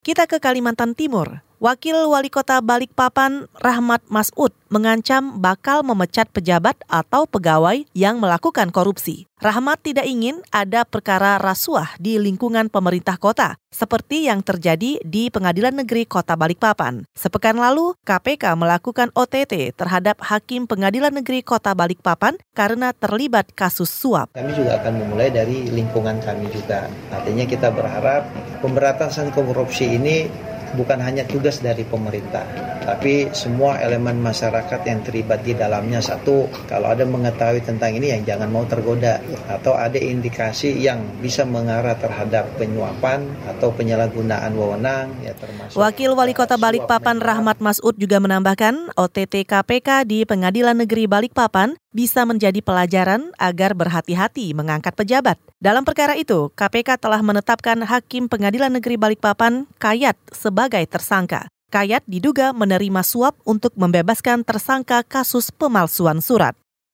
Kita ke Kalimantan Timur. Wakil Wali Kota Balikpapan Rahmat Masud mengancam bakal memecat pejabat atau pegawai yang melakukan korupsi. Rahmat tidak ingin ada perkara rasuah di lingkungan pemerintah kota, seperti yang terjadi di Pengadilan Negeri Kota Balikpapan. Sepekan lalu, KPK melakukan OTT terhadap Hakim Pengadilan Negeri Kota Balikpapan karena terlibat kasus suap. Kami juga akan memulai dari lingkungan kami juga. Artinya kita berharap pemberantasan korupsi ini bukan hanya tugas dari pemerintah, tapi semua elemen masyarakat yang terlibat di dalamnya. Satu, kalau ada mengetahui tentang ini yang jangan mau tergoda. Atau ada indikasi yang bisa mengarah terhadap penyuapan atau penyalahgunaan wewenang ya termasuk Wakil Wali Kota Balikpapan Rahmat Masud juga menambahkan OTT KPK di Pengadilan Negeri Balikpapan bisa menjadi pelajaran agar berhati-hati mengangkat pejabat. Dalam perkara itu, KPK telah menetapkan Hakim Pengadilan Negeri Balikpapan Kayat sebagai tersangka. Kayat diduga menerima suap untuk membebaskan tersangka kasus pemalsuan surat.